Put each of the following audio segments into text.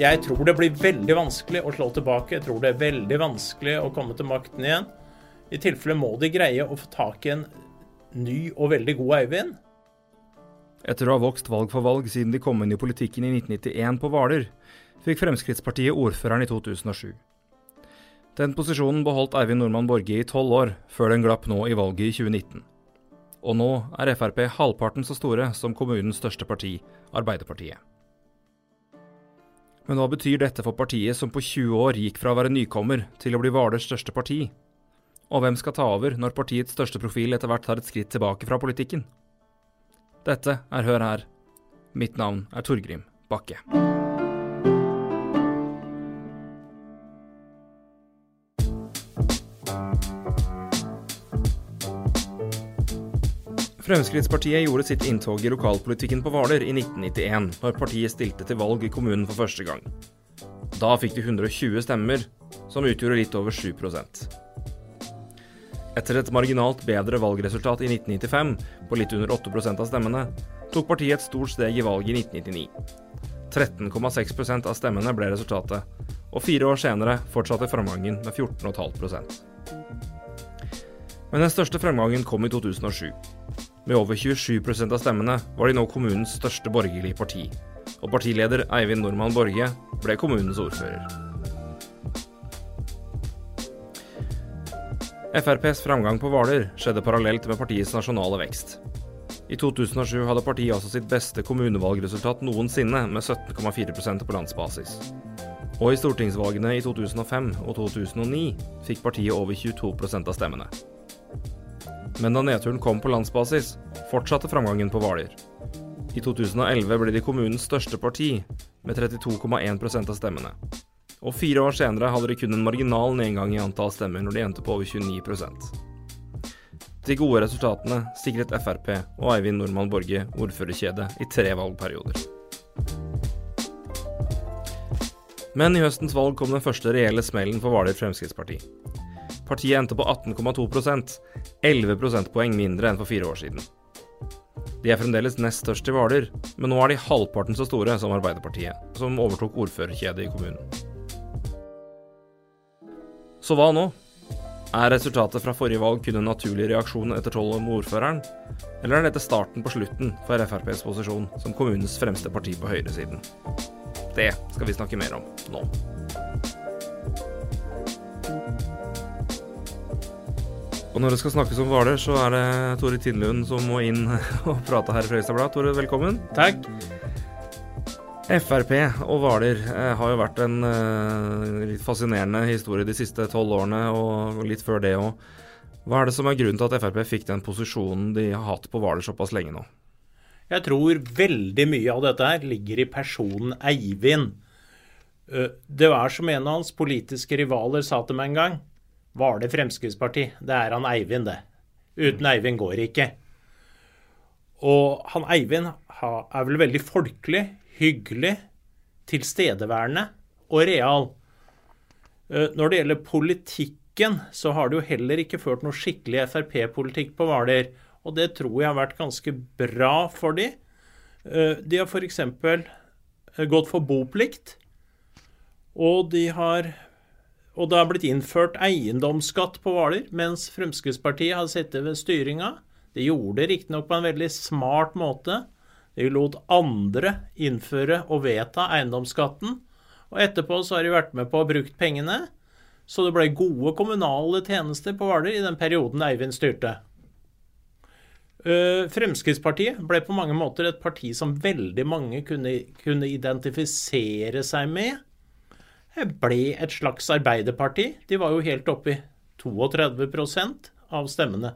Jeg tror det blir veldig vanskelig å slå tilbake. Jeg tror det er veldig vanskelig å komme til makten igjen. I tilfelle må de greie å få tak i en ny og veldig god Eivind. Etter å ha vokst valg for valg siden de kom inn i politikken i 1991 på Hvaler, fikk Fremskrittspartiet ordføreren i 2007. Den posisjonen beholdt Eivind Nordmann Borge i tolv år, før den glapp nå i valget i 2019. Og nå er Frp halvparten så store som kommunens største parti, Arbeiderpartiet. Men hva betyr dette for partiet som på 20 år gikk fra å være nykommer til å bli Hvalers største parti? Og hvem skal ta over når partiets største profil etter hvert tar et skritt tilbake fra politikken? Dette er Hør her. Mitt navn er Torgrim Bakke. Fremskrittspartiet gjorde sitt inntog i lokalpolitikken på Hvaler i 1991, når partiet stilte til valg i kommunen for første gang. Da fikk de 120 stemmer, som utgjorde litt over 7% Etter et marginalt bedre valgresultat i 1995, på litt under 8% av stemmene, tok partiet et stort steg i valget i 1999. 13,6% av stemmene ble resultatet, og fire år senere fortsatte framgangen med 14,5% Men den største fremgangen kom i 2007. Med over 27% av stemmene var de nå kommunens største borgerlige parti, og partileder Eivind Normann Borge ble kommunens ordfører. FrPs framgang på Hvaler skjedde parallelt med partiets nasjonale vekst. I 2007 hadde partiet altså sitt beste kommunevalgresultat noensinne, med 17,4% på landsbasis. Og i stortingsvalgene i 2005 og 2009 fikk partiet over 22% av stemmene. Men da nedturen kom på landsbasis, fortsatte framgangen på Hvaler. I 2011 ble de kommunens største parti, med 32,1% av stemmene. Og fire år senere hadde de kun en marginal nedgang i antall stemmer når de endte på over 29% De gode resultatene sikret Frp og Eivind Nordmann Borge ordførerkjede i tre valgperioder. Men i høstens valg kom den første reelle smellen for Hvaler Fremskrittsparti. Partiet endte på 18,2% 11 prosentpoeng mindre enn for fire år siden. De er fremdeles nest størst i Hvaler, men nå er de halvparten så store som Arbeiderpartiet, som overtok ordførerkjedet i kommunen. Så hva nå? Er resultatet fra forrige valg kun en naturlig reaksjon etter tolv med ordføreren, eller er dette starten på slutten for FrPs posisjon som kommunens fremste parti på høyresiden? Det skal vi snakke mer om nå. Og når det skal snakkes om Hvaler, så er det Tore Tindlund som må inn og prate her i Frøystad Blad. Tore, velkommen. Takk. Frp og Hvaler eh, har jo vært en eh, litt fascinerende historie de siste tolv årene, og litt før det òg. Hva er det som er grunnen til at Frp fikk den posisjonen de har hatt på Hvaler såpass lenge nå? Jeg tror veldig mye av dette her ligger i personen Eivind. Eh, det var som en av hans politiske rivaler sa til meg en gang. Var det Fremskrittsparti? Det er han Eivind, det. Uten Eivind går det ikke. Og han Eivind er vel veldig folkelig, hyggelig, tilstedeværende og real. Eh, når det gjelder politikken, så har det jo heller ikke ført noe skikkelig Frp-politikk på Hvaler. Og det tror jeg har vært ganske bra for de. Eh, de har f.eks. gått for boplikt. Og de har og det har blitt innført eiendomsskatt på Hvaler, mens Fremskrittspartiet har sittet ved styringa. De gjorde det riktignok på en veldig smart måte. De lot andre innføre og vedta eiendomsskatten. Og etterpå så har de vært med på å ha brukt pengene. Så det ble gode kommunale tjenester på Hvaler i den perioden Eivind styrte. Eh, Fremskrittspartiet ble på mange måter et parti som veldig mange kunne, kunne identifisere seg med ble et slags arbeiderparti. De var jo helt oppe i 32% av stemmene.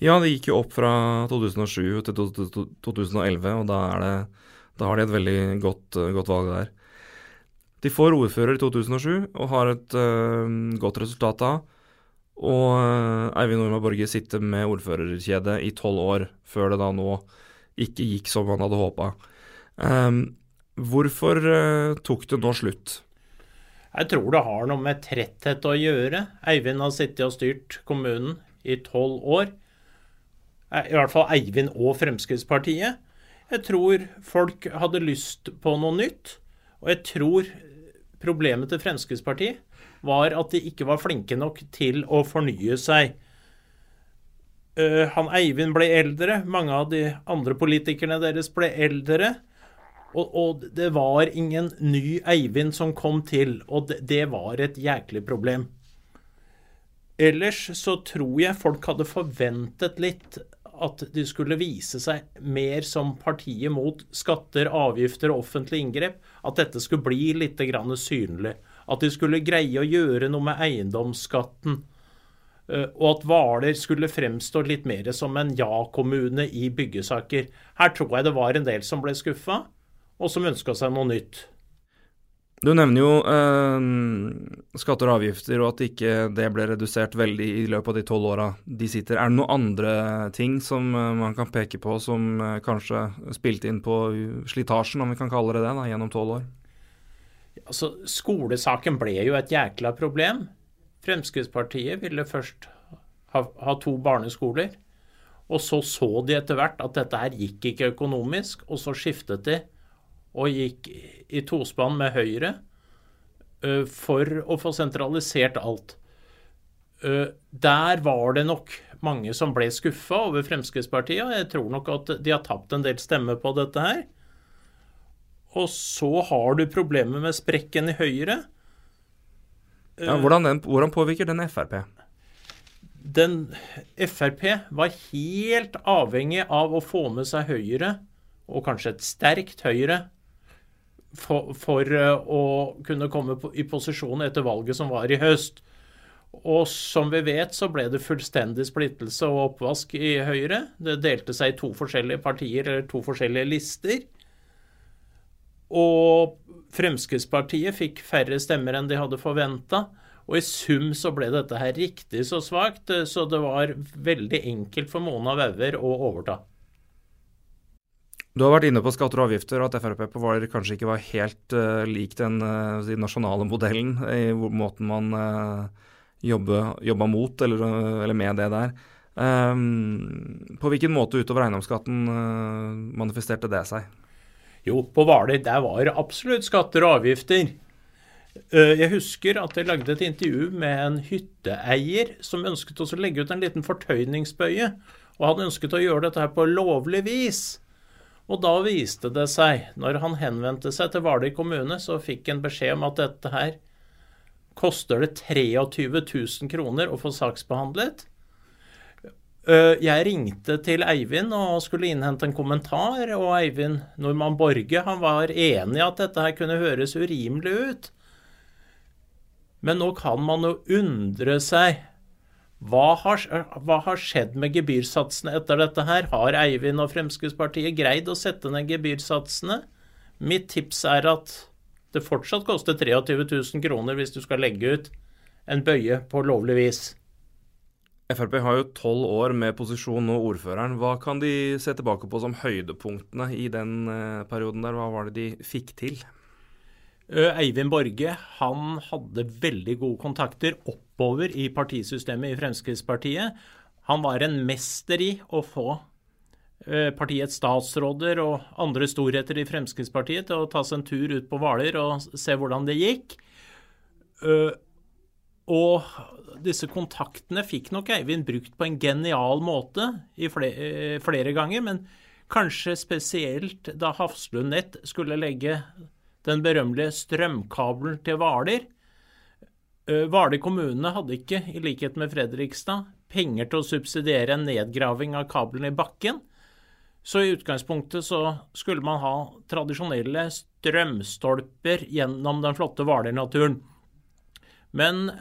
Ja, det gikk jo opp fra 2007 til 2011, og da, det, da har de et veldig godt, godt, valg der. De får ordfører i 2007 og har et uh, godt resultat da. Og uh, Eivind Norma Borge sitter med ordførerkjede i tolv år, før det da nå ikke gikk som han hadde håpa. Um, hvorfor uh, tok det nå slutt? Jeg tror det har noe med tretthet å gjøre. Eivind har sittet og styrt kommunen i tolv år. I hvert fall Eivind og Fremskrittspartiet. Jeg tror folk hadde lyst på noe nytt. Og jeg tror problemet til Fremskrittspartiet var at de ikke var flinke nok til å fornye seg. Uh, han Eivind ble eldre, mange av de andre politikerne deres ble eldre. Og, og det var ingen ny Eivind som kom til, og det, det var et jæklig problem. Ellers så tror jeg folk hadde forventet litt at de skulle vise seg mer som partiet mot skatter, avgifter og offentlige inngrep. At dette skulle bli litt synlig. At de skulle greie å gjøre noe med eiendomsskatten. Eh, og at Hvaler skulle fremstå litt mer som en ja-kommune i byggesaker. Her tror jeg det var en del som ble skuffa, og som ønska seg noe nytt. Du nevner jo eh, skatter og avgifter, og at ikke det ble redusert veldig i løpet av de tolv åra de sitter. Er det noen andre ting som eh, man kan peke på som eh, kanskje spilte inn på slitasjen, om vi kan kalle det det, da, gjennom tolv år? Altså, Skolesaken ble jo et jækla problem. Fremskrittspartiet ville først ha, ha to barneskoler. Og så så de etter hvert at dette her gikk ikke økonomisk, og så skiftet de og gikk i tospann med Høyre for å få sentralisert alt. Der var det nok mange som ble skuffa over Fremskrittspartiet. Jeg tror nok at de har tapt en del stemmer på dette her. Og så har du problemet med sprekken i Høyre. Ja, hvordan, den, hvordan påvirker den Frp? Den Frp var helt avhengig av å få med seg Høyre, og kanskje et sterkt Høyre, for, for eh, å kunne komme på, i posisjon etter valget som var i høst. Og som vi vet, så ble det fullstendig splittelse og oppvask i Høyre. Det delte seg i to forskjellige partier eller to forskjellige lister. Og Fremskrittspartiet fikk færre stemmer enn de hadde forventa. Og i sum så ble dette her riktig så svakt, eh, så det var veldig enkelt for Mona Wauer å overta. Du har vært inne på skatter og avgifter, og at Frp på Hvaler kanskje ikke var helt uh, lik den uh, nasjonale modellen i måten man uh, jobba mot eller, eller, med det der. Um, på hvilken måte utover eiendomsskatten uh, manifesterte det seg? Jo, på Hvaler der var absolutt skatter og avgifter. Jeg husker at jeg lagde et intervju med en hytteeier som ønsket å legge ut en liten fortøyningsbøye. Og han ønsket å gjøre dette her på lovlig vis. Og da viste det seg, når han henvendte seg til Hvaler kommune, så fikk han beskjed om at dette her koster det 23 000 kroner å få saksbehandlet. Jeg ringte til Eivind og skulle innhente en kommentar, og Eivind Normann Borge han var enig i at dette her kunne høres urimelig ut. Men nå kan man jo undre seg hva har, hva har, skjedd med gebyrsatsene etter dette her? Har Eivind og Fremskrittspartiet greid å sette ned gebyrsatsene? Mitt tips er at det fortsatt koster 23 000 kroner hvis du skal legge ut en bøye på lovlig vis. Frp har jo tolv år med posisjon og ordføreren. Hva kan de se tilbake på som høydepunktene i den eh, perioden der? Hva var det de fikk til? Eivind Borge han hadde veldig gode kontakter oppover i partisystemet i Fremskrittspartiet. Han var en mester i å få partiets statsråder og andre storheter i Fremskrittspartiet til å ta seg en tur ut på Hvaler og se hvordan det gikk. Og disse kontaktene fikk nok Eivind brukt på en genial måte flere, flere ganger, men kanskje spesielt da Hafslund Nett skulle legge den berømmelige strømkabelen til Hvaler. Hvaler kommune hadde ikke, i likhet med Fredrikstad, penger til å subsidiere en nedgraving av kabelen i bakken. Så i utgangspunktet så skulle man ha tradisjonelle strømstolper gjennom den flotte Hvaler-naturen. Men,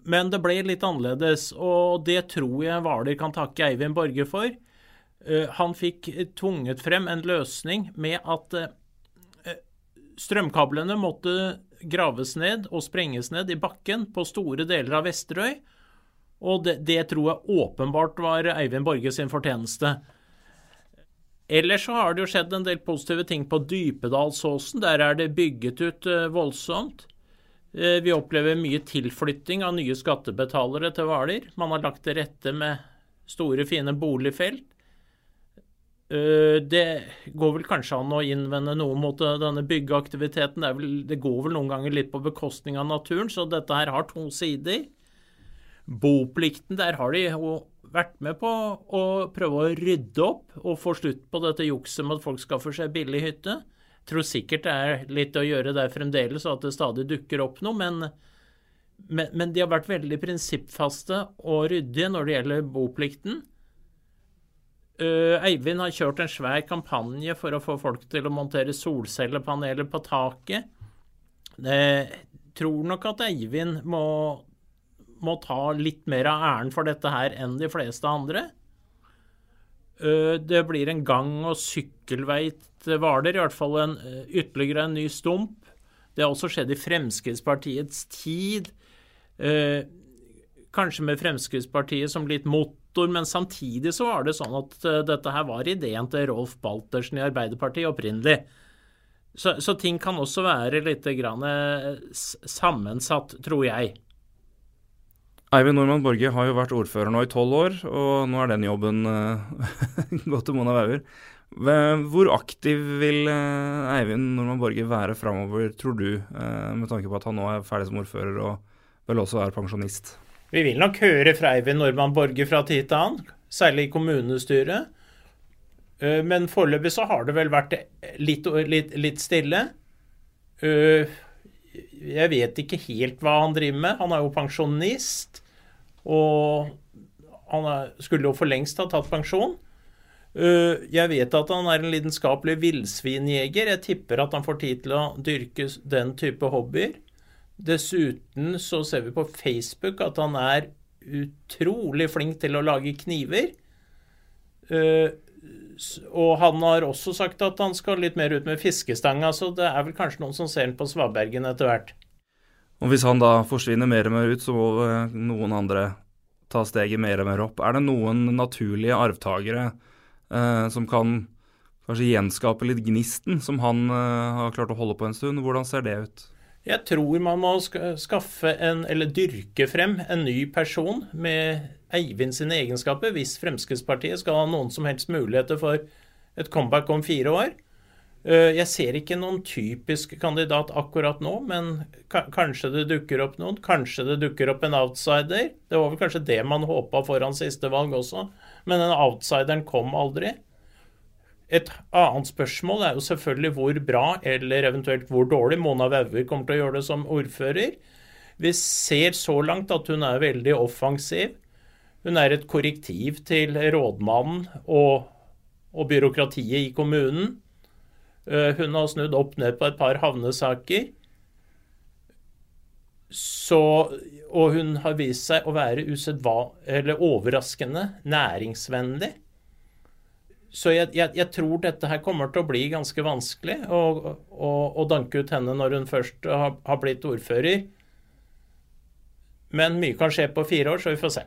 men, det ble litt annerledes, og det tror jeg Hvaler kan takke Eivind Borge for. Han fikk tvunget frem en løsning med at Strømkablene måtte graves ned og sprenges ned i bakken på store deler av Vesterøy. Og det, det tror jeg åpenbart var Eivind Borge sin fortjeneste. Ellers så har det jo skjedd en del positive ting på Dypedalsåsen. Der er det bygget ut uh, voldsomt. Uh, vi opplever mye tilflytting av nye skattebetalere til Hvaler. Man har lagt til rette med store, fine boligfelt. Uh, det går vel kanskje an å innvende noe mot denne byggeaktiviteten. Det, vel, det, går vel noen ganger litt på bekostning av naturen, så dette her har to sider. Boplikten, der har de jo vært med på å prøve å rydde opp og få slutt på dette jukset med at folk skaffer seg billig hytte. Jeg tror sikkert det er litt å gjøre der fremdeles, og at det stadig dukker opp noe. Men, men, men de har vært veldig prinsippfaste og ryddige når det gjelder boplikten. Uh, Eivind har kjørt en svær kampanje for å få folk til å montere solcellepaneler på taket. Jeg tror nok at Eivind må, må ta litt mer av æren for dette her enn de fleste andre. Uh, det blir en gang- og sykkelvei til Hvaler, i hvert fall en, uh, ytterligere en ny stump. Det har også skjedd i Fremskrittspartiets tid. kanskje med Fremskrittspartiet som litt mot motor, men samtidig så var det sånn at uh, dette her var ideen til Rolf Baltersen i Arbeiderpartiet opprinnelig. Så, så ting kan også være litt grann, uh, sammensatt, tror jeg. Eivind Nordmann Borge har jo vært ordfører nå i tolv år, og nå er den jobben uh, gått til Mona Wauer. Hvor aktiv vil Eivind Nordmann Borge være framover, tror du, med tanke på at han nå er ferdig som ordfører og vel også er pensjonist? Vi vil nok høre fra Eivind Normann Borge fra tid til annen, særlig i kommunestyret. Eh, men foreløpig så har det vel vært litt, litt, litt, stille. Eh, jeg vet ikke helt hva han driver med. Han er jo pensjonist. Og han skulle jo for lengst ha tatt pensjon. Eh, jeg vet at han er en lidenskapelig villsvinjeger. Jeg tipper at han får tid til å dyrke den type hobbyer. Dessuten så ser vi på Facebook at han er utrolig flink til å lage kniver. Uh, og han har også sagt at han skal litt mer ut med fiskestanga, så det er vel kanskje noen som ser han på Svabergen etter hvert. Og Hvis han da forsvinner mer og mer ut, så må eh, noen andre ta steget mer og mer opp. Er det noen naturlige arvtakere eh, som kan kanskje gjenskape litt gnisten som han eh, har klart å holde på en stund? Hvordan ser det ut? Jeg tror man må skaffe en, eller dyrke frem en ny person med Eivind sine egenskaper, hvis Fremskrittspartiet skal ha noen som helst muligheter for et comeback om fire år. Eh, jeg ser ikke noen typisk kandidat akkurat nå, men kanskje det dukker opp noen. Kanskje det dukker opp en outsider. Det var vel kanskje det man håpa foran siste valg også, men den outsideren kom aldri. Et annet spørsmål er jo selvfølgelig hvor bra eller eventuelt hvor dårlig Mona Wauer kommer til å gjøre det som ordfører. Vi ser så langt at hun er veldig offensiv. Hun er et korrektiv til rådmannen og, og byråkratiet i kommunen. Eh, hun har snudd opp ned på et par havnesaker. Så, og hun har vist seg å være overraskende næringsvennlig. Så jeg, jeg, jeg, tror dette her kommer til å bli ganske vanskelig å, å, å danke ut henne når hun først har, har, blitt ordfører. Men mye kan skje på fire år, så vi får se.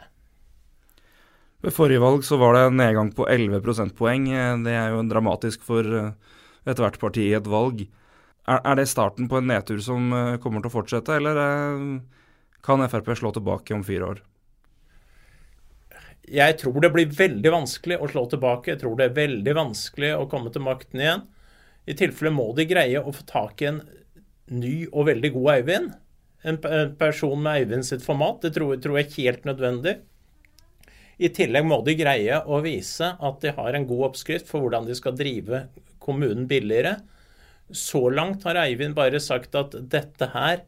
Ved forrige valg så var det en nedgang på 11 prosentpoeng. Det er jo dramatisk for eh, ethvert parti i et valg. Er, er, det starten på en nedtur som eh, kommer til å fortsette, eller eh, kan Frp slå tilbake om fire år? Jeg tror det blir veldig vanskelig å slå tilbake. Jeg tror det er veldig vanskelig å komme til makten igjen. I tilfelle må de greie å få tak i en ny og veldig god Eivind. En, person med Eivind sitt format. Det tror, tror jeg er helt nødvendig. I tillegg må de greie å vise at de har en god oppskrift for hvordan de skal drive kommunen billigere. Så langt har Eivind bare sagt at dette her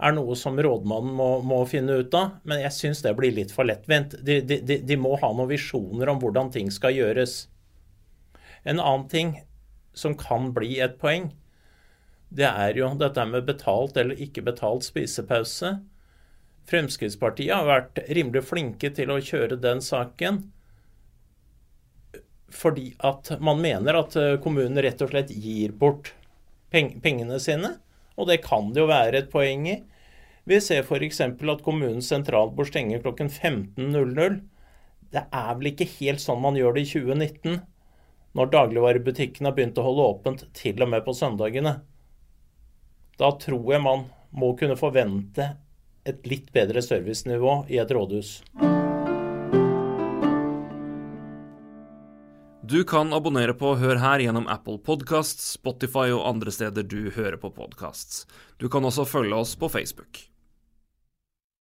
er noe som rådmannen må, må finne ut av. Men jeg syns det blir litt for lettvint. De, de, de, de, må ha noen visjoner om hvordan ting skal gjøres. En annen ting som kan bli et poeng, det er jo dette med betalt eller ikke betalt spisepause. Fremskrittspartiet har vært rimelig flinke til å kjøre den saken. Fordi at man mener at kommunen rett og slett gir bort pengene sine. Og det kan det jo være et poeng i. Vi ser f.eks. at kommunens sentralbord stenger klokken 15.00. Det er vel ikke helt sånn man gjør det i 2019, når dagligvarebutikkene har begynt å holde åpent til og med på søndagene. Da tror jeg man må kunne forvente et litt bedre servicenivå i et rådhus. Du kan abonnere på Hør her gjennom Apple Podcasts, Spotify og andre steder du hører på podcasts. Du kan også følge oss på Facebook.